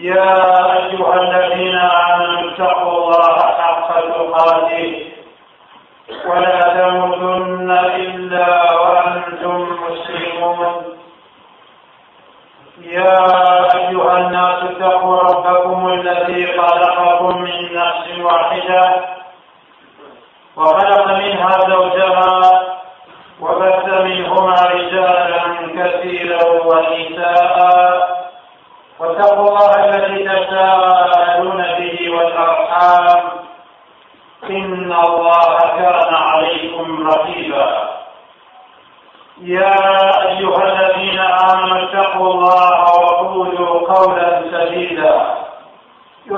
يا أيها الذين آمنوا اتقوا الله حق تقاته ولا تموتن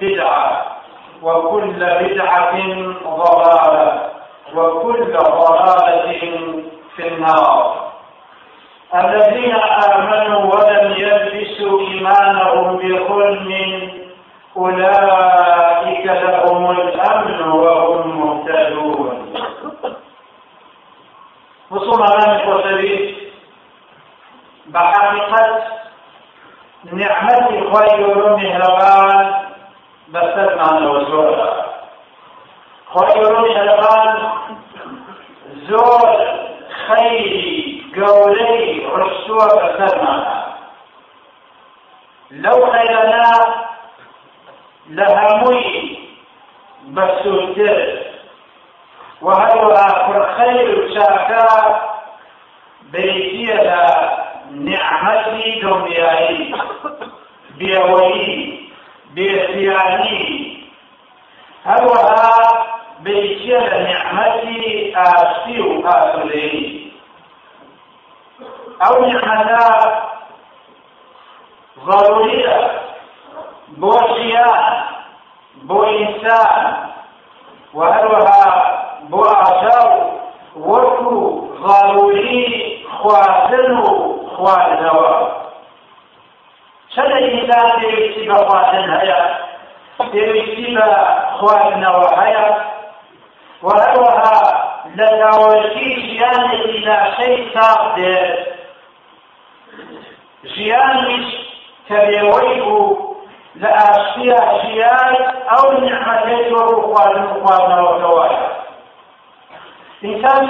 بدعة وكل بدعة ضلالة وكل ضلالة في النار. الذين آمنوا ولم يلبسوا إيمانهم بظلم أولئك لهم الأمن وهم مهتدون. وصوم أمام القرطبي بحقيقة نعمة خير مهربان بسرنا وزورها خۆی شەرەبان زۆر خەیری گەورەی ڕستووە بەسەرمانە لەو خەیرانە لە هەمووی بەسوودتر و هەروەها پڕخەیر و چاکە بریتیە لە نعمەتی دڵنیایی بێوەیی بێزیانی هەروەها بریتیە لە نعمەتی ئاستی و ئاسودەیی ئەو نعمەتە ضروریە. بۆ ژیان بۆ ئینسان و هەروەها بۆ ئاژا و وەکو ضروری خواردن و خواردنەوە چەندە ئینسان پێویستی بە خواردن هەیە پێویستی بە خواردنەوە هەیە و هەروەها لە ناوەکی ژیانێکی لاشەی ساق دێت ژیانیش کە بێوەی بوو لە ئاشتیا ژیان ئەو نعمەتەی وەکو خواردن و خواردنەوەکەوەیە ئینسان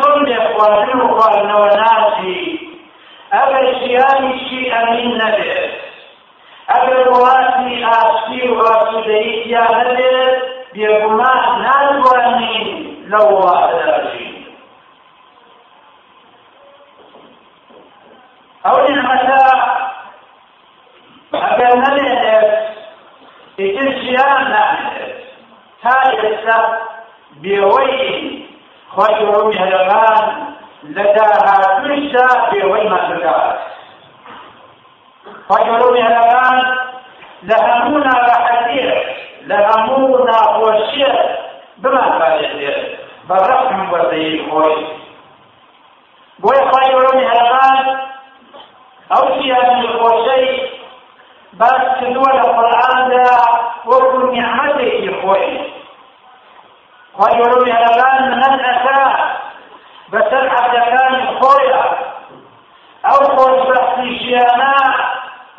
چۆن لێ خواردن و ئاسوودەیی هەبێت بێگومان ناتوانین لەو وڵاتەداژین ئەو نعمەتە ئەگەر نەبێت ئیتر ژیان نامێت تا ئێستا بێوەی خۆی گەورە میهرەبان لە داهاتوویشدا بێوەی مەسرگات میهرەبان لە هەموو ناڕەحەتیە لە هەموو ناخۆشیە بمان پارێزێت بە ڕەحم وەزەی خۆی بۆیە خۆی گەورە میهرەبان ئەو ژیانی خۆشەی باس کردووە لە قورئاندا وەکو نیعمەتێکی خۆی خۆی گەورە میهرەبان منەتەکە بەسەر عەبدەکانی خۆیە ئەو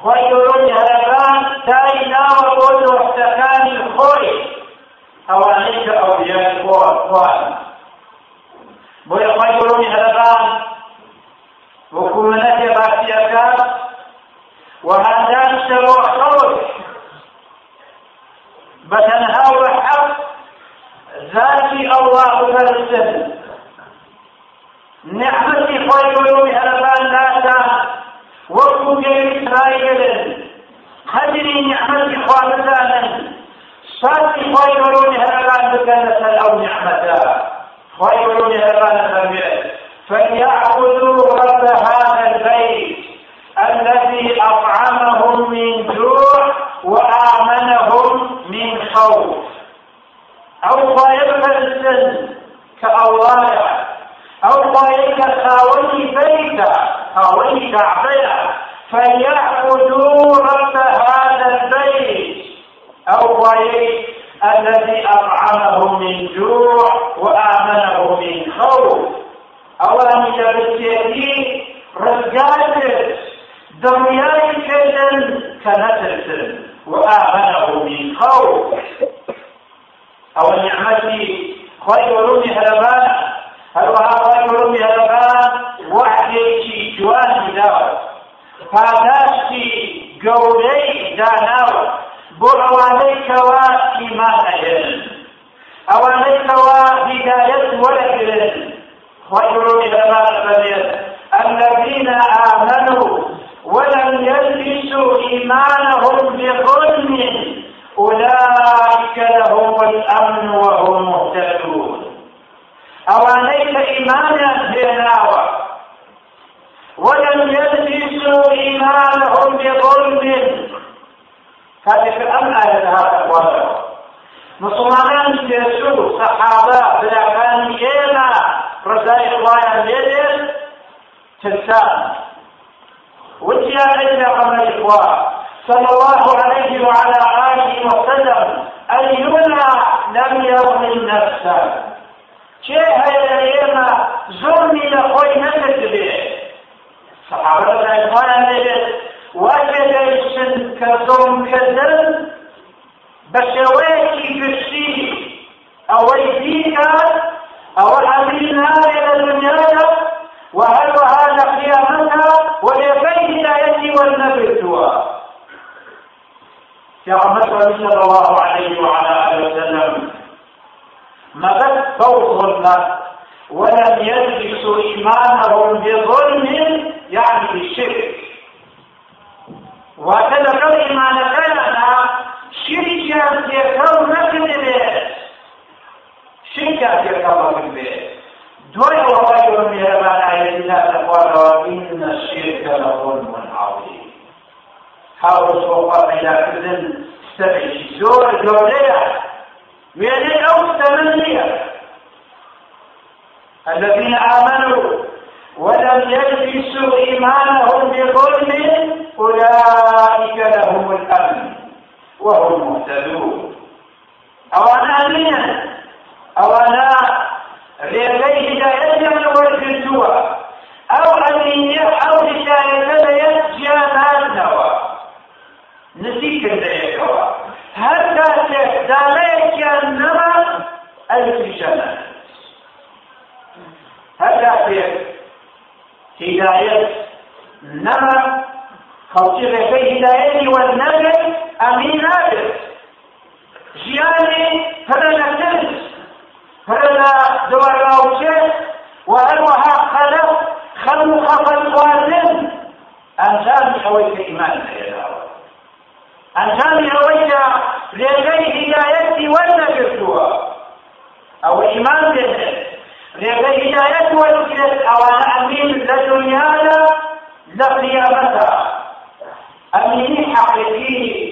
خۆشبەختی ژیانە خۆی گەورە میهرەبان تای ناوە بۆ دۆستەکانی خۆی ئەوانەی کە ئەولیای خوان بۆیە خۆی گەورە میهرەبان وەکو منەتێ باسیەکە و هەندانیشتەوە خەڵک بتنهاو حق ذاتي الله ترسل نعمتي خير لاتا وكو إسرائيل قدري نعمتي خالدانا ساتي خير مهربان بكنة أو نعمتا خير مهربان فليعبدوا رب هذا البيت الذي أطعمهم من جوع وآمنهم من خوف. أو ضايق السن كأوايا أو ضايق خاوي بيتا خاوي كعبيا فليعبدوا رب هذا البيت. أو ضايق الذي أطعمهم من جوع وآمنهم من خوف. أولا يجب رجالس دنياي كيدن كنترسن وآمنه من خوف. أو نعمتي خير مهربان. هل وها خير مهربان؟ وحدي جوان داوت پاداشتی گەورەی داناوە. بۆ ئەوانەی کەوا ئیمان ئەهێن ئەوانەی کەوا هیدایەت وەرەگرن. خۆی ڕۆی بەبێت. الذين آمنوا ولم يلبسوا إيمانهم بظلم. أولئك لهم الأمن وهم مهتدون أوانيك إيمانا بناوة ولم يلبسوا إيمانهم بظلم هذه في الأمن آية هذا الوضع مسلمان يسوع صحابة بلا كان إيما رضاي الله يدل تنسان وجاء إلى قبل الإخوة صلى الله عليه وعلى آله وسلم أينا لم يظلم نفسه شيء هيا ظلمي لخوي نفس به صحابة الإخوان وجد السن كظلم كذب بشويتي بشي أو يديك أو الأمينة إلى الدنيا وهل وهذا قيامتها ولبين الآية والنبتها كما صلى الله عليه وعلى آله وسلم مدت فوق الناس ولم يلبسوا إيمانهم بظلم يعني بالشرك. وتذكر إيمان كان في البيت شركا تكون في البيت دوی وغير من ربنا إلا تقول إن الشرك لظلم عظيم. حاول سوق إلى كذن استبعي زور جولية يعني أو ثمانية الذين آمنوا ولم يلبسوا إيمانهم بظلم أولئك لهم الأمن وهم مهتدون أو أنا أمين أو أنا لكي هداية من وجه الجوع أو أن أو هداية يسجى مالنوا نسيك ذلك. حتى ذلك النمى الفجنة هذا هداية نمى خلصي في هداية والنبي أمين نابل جياني فلا نتنس فلنا دوراوچه وهروها خلق خلق خلقوازن انجام اويك ايمان انجام اويك لغي هدايتي ولا جرتوا أو إيمان به. لغي هدايتي ولا أو أنا امين لدنيانا لقيامتها اميني حقيقي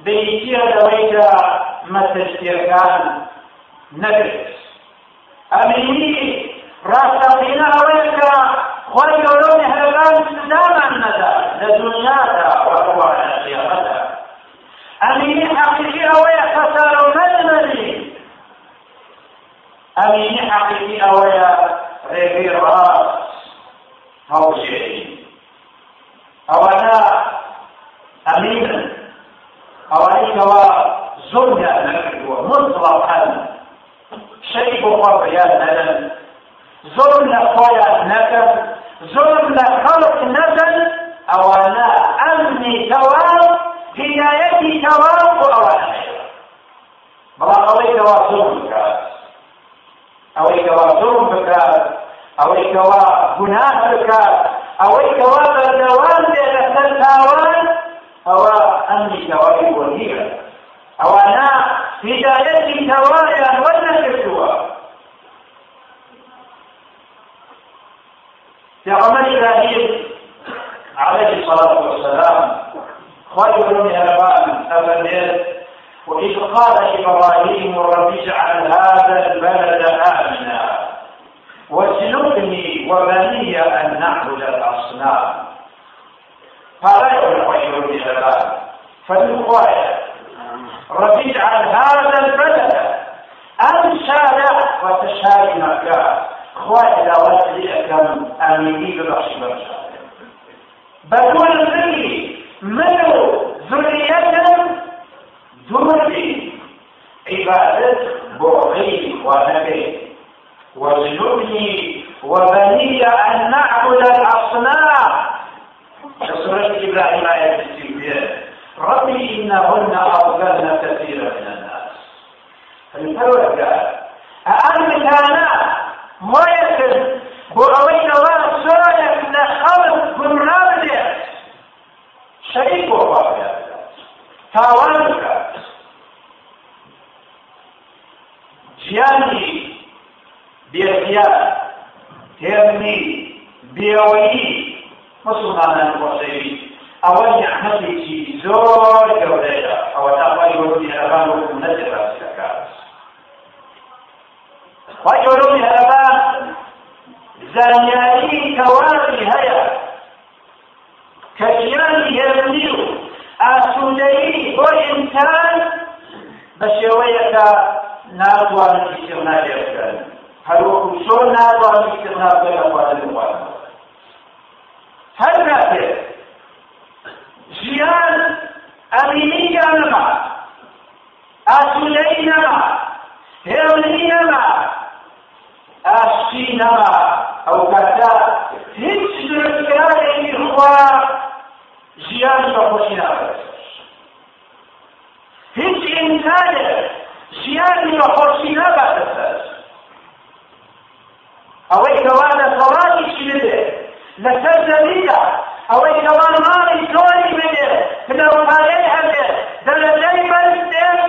بيتير دويدا مثل شركان نبت ئەمینی ڕاستەقینە ئەوەیە کە خۆی گەورە مهرەبان سزامان نەدا لە دنیادا وەڕوانە قیامەتدا ئەمینی حەقیقی ئەوەیە خەسارە و نەدەمەری ئەمینی حەقیقی ئەوەیە ڕێگەی ڕاست هەڵژێری ئەوانە ئەمینن ئەوانەی کەوا زۆریان نەکردووە مطلقا شەی بۆ خوا بەیان نەدەن زۆر لە خۆیان نەکەن زۆر لە خەڵک نەدەن هدايتي تمام وأوان بلا أوي تواصل بكات أوي تواصل بكات أوي توا جناح بكات أوي توا بردوان بين التاوان أو أني توابي وزيرا أو أنا هدايتي توايا ولا تسوى يا عمر إبراهيم عليه الصلاة والسلام خير من ابان افنيت وإذ قال إبراهيم رب اجعل هذا البلد آمنا. واجنبني وبني أن نعبد الأصنام. قال خير من أبان. فالروايه رب اجعل هذا البلد انشا له وتشاري مكان خوای داوات لەکەم ئامینی ببەخشی بەخشا بەدوڵ زنی من و ذریەتم دووری عبادت بۆ غیری خوا نەکەی واجنبني وبني أن نعبد الأصنام. سورة إبراهيم آية 60 ربي إنهن أضللن كثيرا من الناس. فالفرق أأنت كان وەیەکرد بۆ ئەوەی ئەوە زۆرێک لە خەڵک گومڕا بدێت شەریک بۆ خوا تاوان بکات ژیانی بێزیان تێرنی بێوەیی مسلمانان بۆشەوی ئەوە نیحمەتێکی زۆر گەورەیە ئەوە تاوای گەوری هەربان وەکو نەجێ ڕاستی دەکات خی گەورە میهرەبان زانیاری تەواوی هەیە کە ژیانی هێرنی و ئاسوودەیی بۆ ئینسان بە شێوەیەکە ناتوانن ئیسێناگێ بکەن هەروەکو چۆن ناتوانن ئیسێناگێ لە خواردن خواردن هەر کاتێک ژیان ئەمینی نەما ئاسوودەی نەما هێرنی نەما ئاشتی نەما ئەو کاتا هیچ درستکارێکی خوا ژیان بەخۆشی نابێت هیچ ئینسانێک ژیانی بەخۆشی ناباتە سەر ئەوەی کەوانە سەڵاتیشی بدێ لەسەر زەویدا ئەوەی کەوان ماڵی زۆری بدێ پلەپارەی هەبێ دەرەجەی بەرز دێت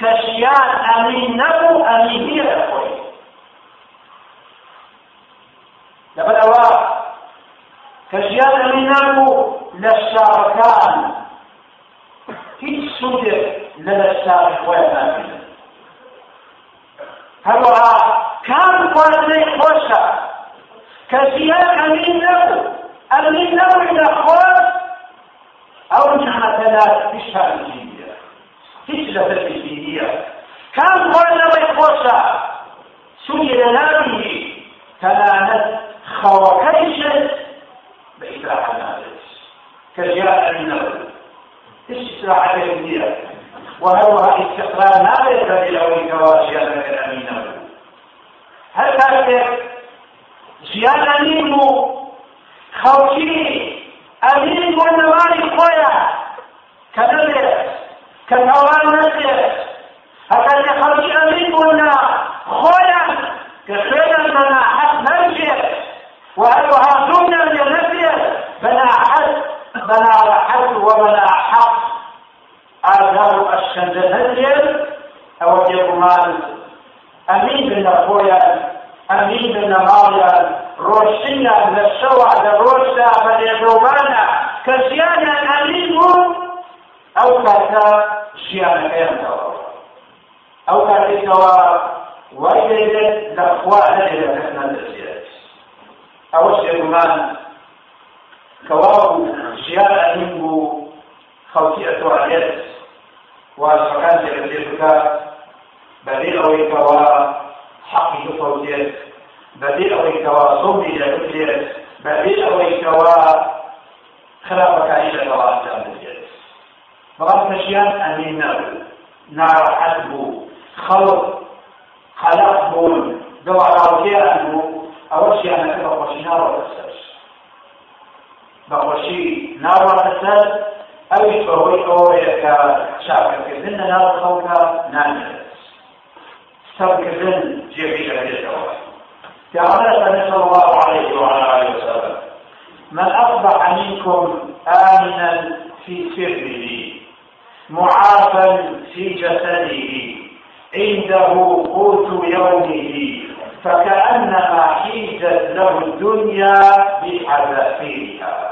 کە ژیان ئەمین نەبوو ئەمینیە لە خۆی لەبەر ئەوە کە ژیان ئەمین لە شارەکان. هیچ سوودێک لە لە شاری خۆیان نابێت هەروەها کام خواردنەی خۆشە؟ کە ژیان ئەمین نەبوو. ئەمین لە خۆت ئەو نعمەتەدا پیشانجی نییە. هیچ لە بەرزی نییە. کام خواردنەوەی خۆشە؟ سوودی لە نابینی تەنانەت خەوەکەیشت بە نابێت. ئەمین نەبوو هیچ ئیسراحەکەی نییە وهروها استقرار نابێت بەبێ ئەوەی کەوا ژیانەکە ئەمین نەبوو هەر کاتێک ژیان ئەمین بوو خەڵکی ئەمین بۆ نەوانی خۆیان کە نەبێت کە تاوان نەبێت هەکاتێ خەڵکی ئەمین بوونە خۆیان کە خوێنان بەناحەت نەبێت وهروها زوونان لێ نەبێت بەناحەت بەناڕەحەت وبەناحەق ئاگار و ئەشکەندە نەبێت ئەوە بێگومان ئەمین بنە خۆیان ئەمین بنە ماڵیان ڕۆشتیان لە شەوە لە ڕۆژدا بە لێدۆبانە کە ژیانیان ئەمین بوو ئەو کاتە ژیانەکەیان تەواو ئەو کاتێکەوە وای دەیبێت لە خوا کەس نەدەچێت ئەوە شێگومان کەواو ژیان ئەمین بوو خەڵکی ئەتوانێت وازەکان تێبەجێ بکات بەبێ ئەوەی کەوا حەقی بفەوتێت بەبێ ئەوەی کەوا زۆمی لە بکرێت بەبێ ئەوەی کەوا خراپەکانی لەگەڵ ئەنجام بدرێت بەڵام کە ژیان ئەمین نەبوو ناڕەحەت بوو بەخۆشی ناڕۆتە سەر بەخۆشی ناڕۆتە سەر ئەوی بەهۆی ئەوەیە کە چاکەکردن لە ناو خەڵکە نانێت. سبكتن جيبي أبيتها كعملة صلى الله عليه وعلى آله وسلم من أصبح منكم آمنا في سره معافا في جسده عنده قوت يومه فكأنما حيزت له الدنيا بحذافيرها.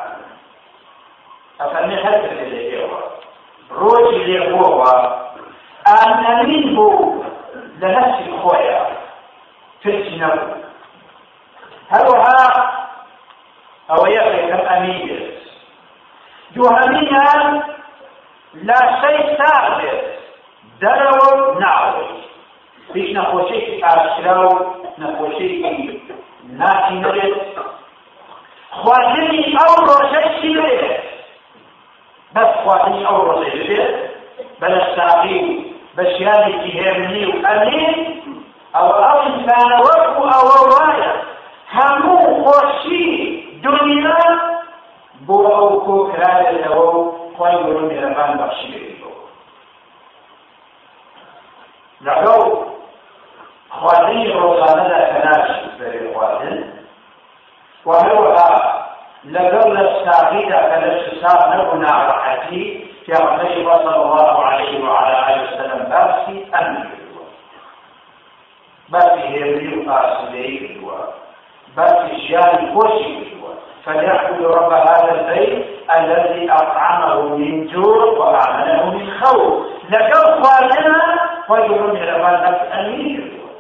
أفني حتى اللي روجي اللي هو أن منه لنفس الخويا في السنو هلوها أو يقي كم أمير جهنميا لا شيء ثابت درو نعوي فيش نخوشيك آشراو نخوشيك ناكي نرد خواهني أو روشي شبه بس خواهني أو روشي شبه بلا ساقي بشياني تهمني وأمين أو أو إنسان وقف أو رواية. همو خوشي دنيا. بو أو كو كراد له خواهي ورون يرفان بخشي لەگەڵ خواردنی ڕۆژانەدا کەناش بەرێ خواردن ساغیدا کە لە شساب نەبوو ناڕەحەتی پیامبەری صلى الله عليه وعلى آله وسلم. باسی ئەم کردووە باسی هێبری و ئاسودەیی کردووە باسی ژیانی خۆشی کردووە فليعبد رب هذا البيت الذي أطعمه من جوع وأعمله من خوف. لكن خواردنا خۆی میێرەبان هەست ئەمین کردووە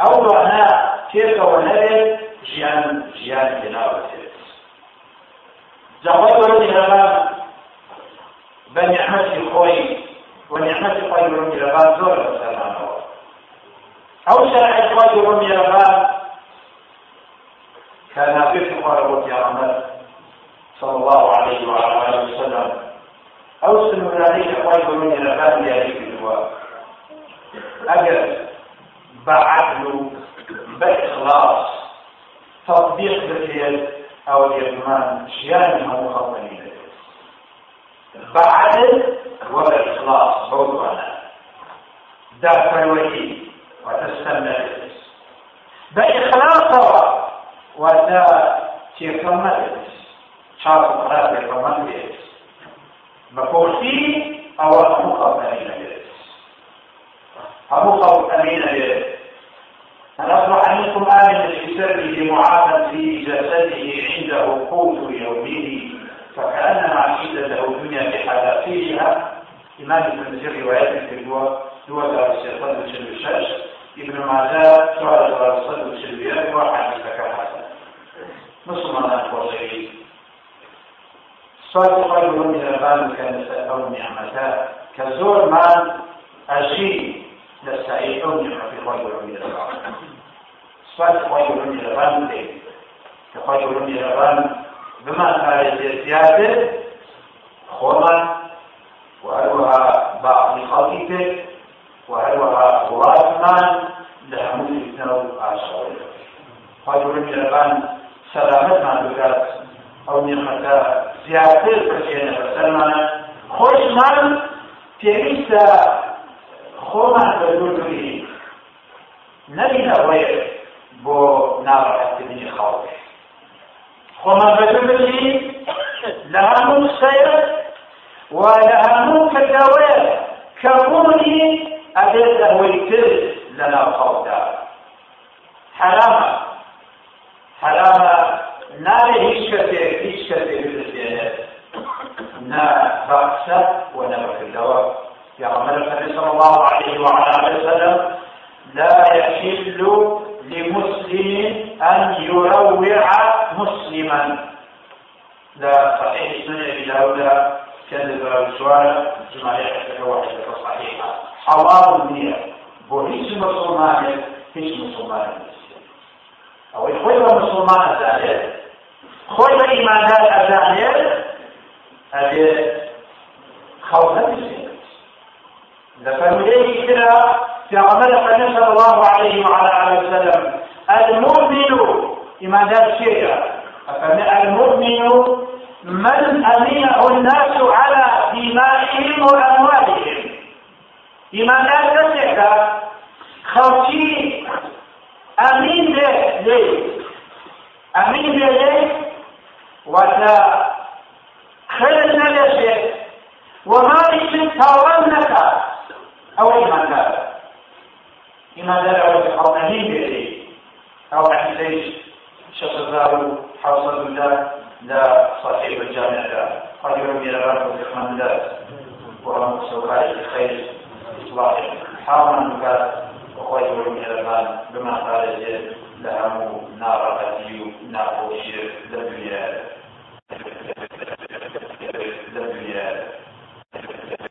ئەو ڕۆنا تێکەوە نەبێت ژیان ژیان بەرە میێرەبان بە نیحمەتی خۆی من ربان زور سلامه أو شرع خير من ربان كان في قرب يا رحمة صلى الله عليه وعلى آله وسلم. أو سنو عليك خير من يا ريك أجل بعدل بإخلاص تطبيق باليد. أو اليمان شيان أو مخاطرين بعدل وبإخلاص بوضعنا دافع الوحيد وتستمر. بإخلاص وتا تيكمل شرط قرار تيكمل بكوشي أو مخاطرين أبو خوف أمين. أصبح منكم آمنا في سره معافا في جسده عنده قوت يومه فكأنما عشيد له الدنيا بحذافيرها. إمام ابن كثير روايات في الدواء دواء دار الشيطان بن الشاش ابن ماجه سؤال دار الصدر الشربيات وحديث كحسن مسلمان القصيري صاد خير من البان كان أو نعمتا كزور من أجيب. خير من الغرب صفات خير من الغرب خير من الغرب بما كان زيادة خرما وهلوها بعض خفيفة وهلوها غراسمان لحمود اثنو عشر خير من الغرب سلامتنا بكات أو نعمة زيادة كثيرة فسلمنا خوش من پێویستە خۆمان بەدوورکردی نەبینە ڕێ بۆ ناڕەحەتکردنی خەڵک خۆمان بەدوورکردی لە هەموو سەیر و لە هەموو کردەوەیە کەبوونی ئەبێت دەهۆی تر لە ناو خەڵکدا حرامە حرامە نابێت هیچ کەسێک هیچ کەسێک و نە بەکردەوە محمد النبي صلى الله عليه وعلى وسلم لا يحل لمسلم أن يروع مسلما. لا صحيح سنة أبي داود كذب السؤال جمالية واحدة صحيحة حرام النية. بو هيش مسلمان هيش مسلمان. أو خوي مسلمان ذلك خوي إيمان ذلك هذه خوف لفرمودين كده في عمل صلى الله عليه وعلى آله وسلم المؤمن إما ذا الشيء المؤمن من أمينه الناس على دمائهم وأموالهم. إما ذا الشيء خەڵکی ئەمین بێ لێ ئەمین بێ لێ واتە أو إما كان إما دلعوا بقرنين بإليه أو حديث شخص ذاو حوصل الله لا صاحب الجامع لا. قد يرمي الغرب والإخوان لا ورم السوراء الخير. إصلاح حاما نكات وقد يرمي الغرب بما قال زيد لهم نار قديو نار وشير لدنيا.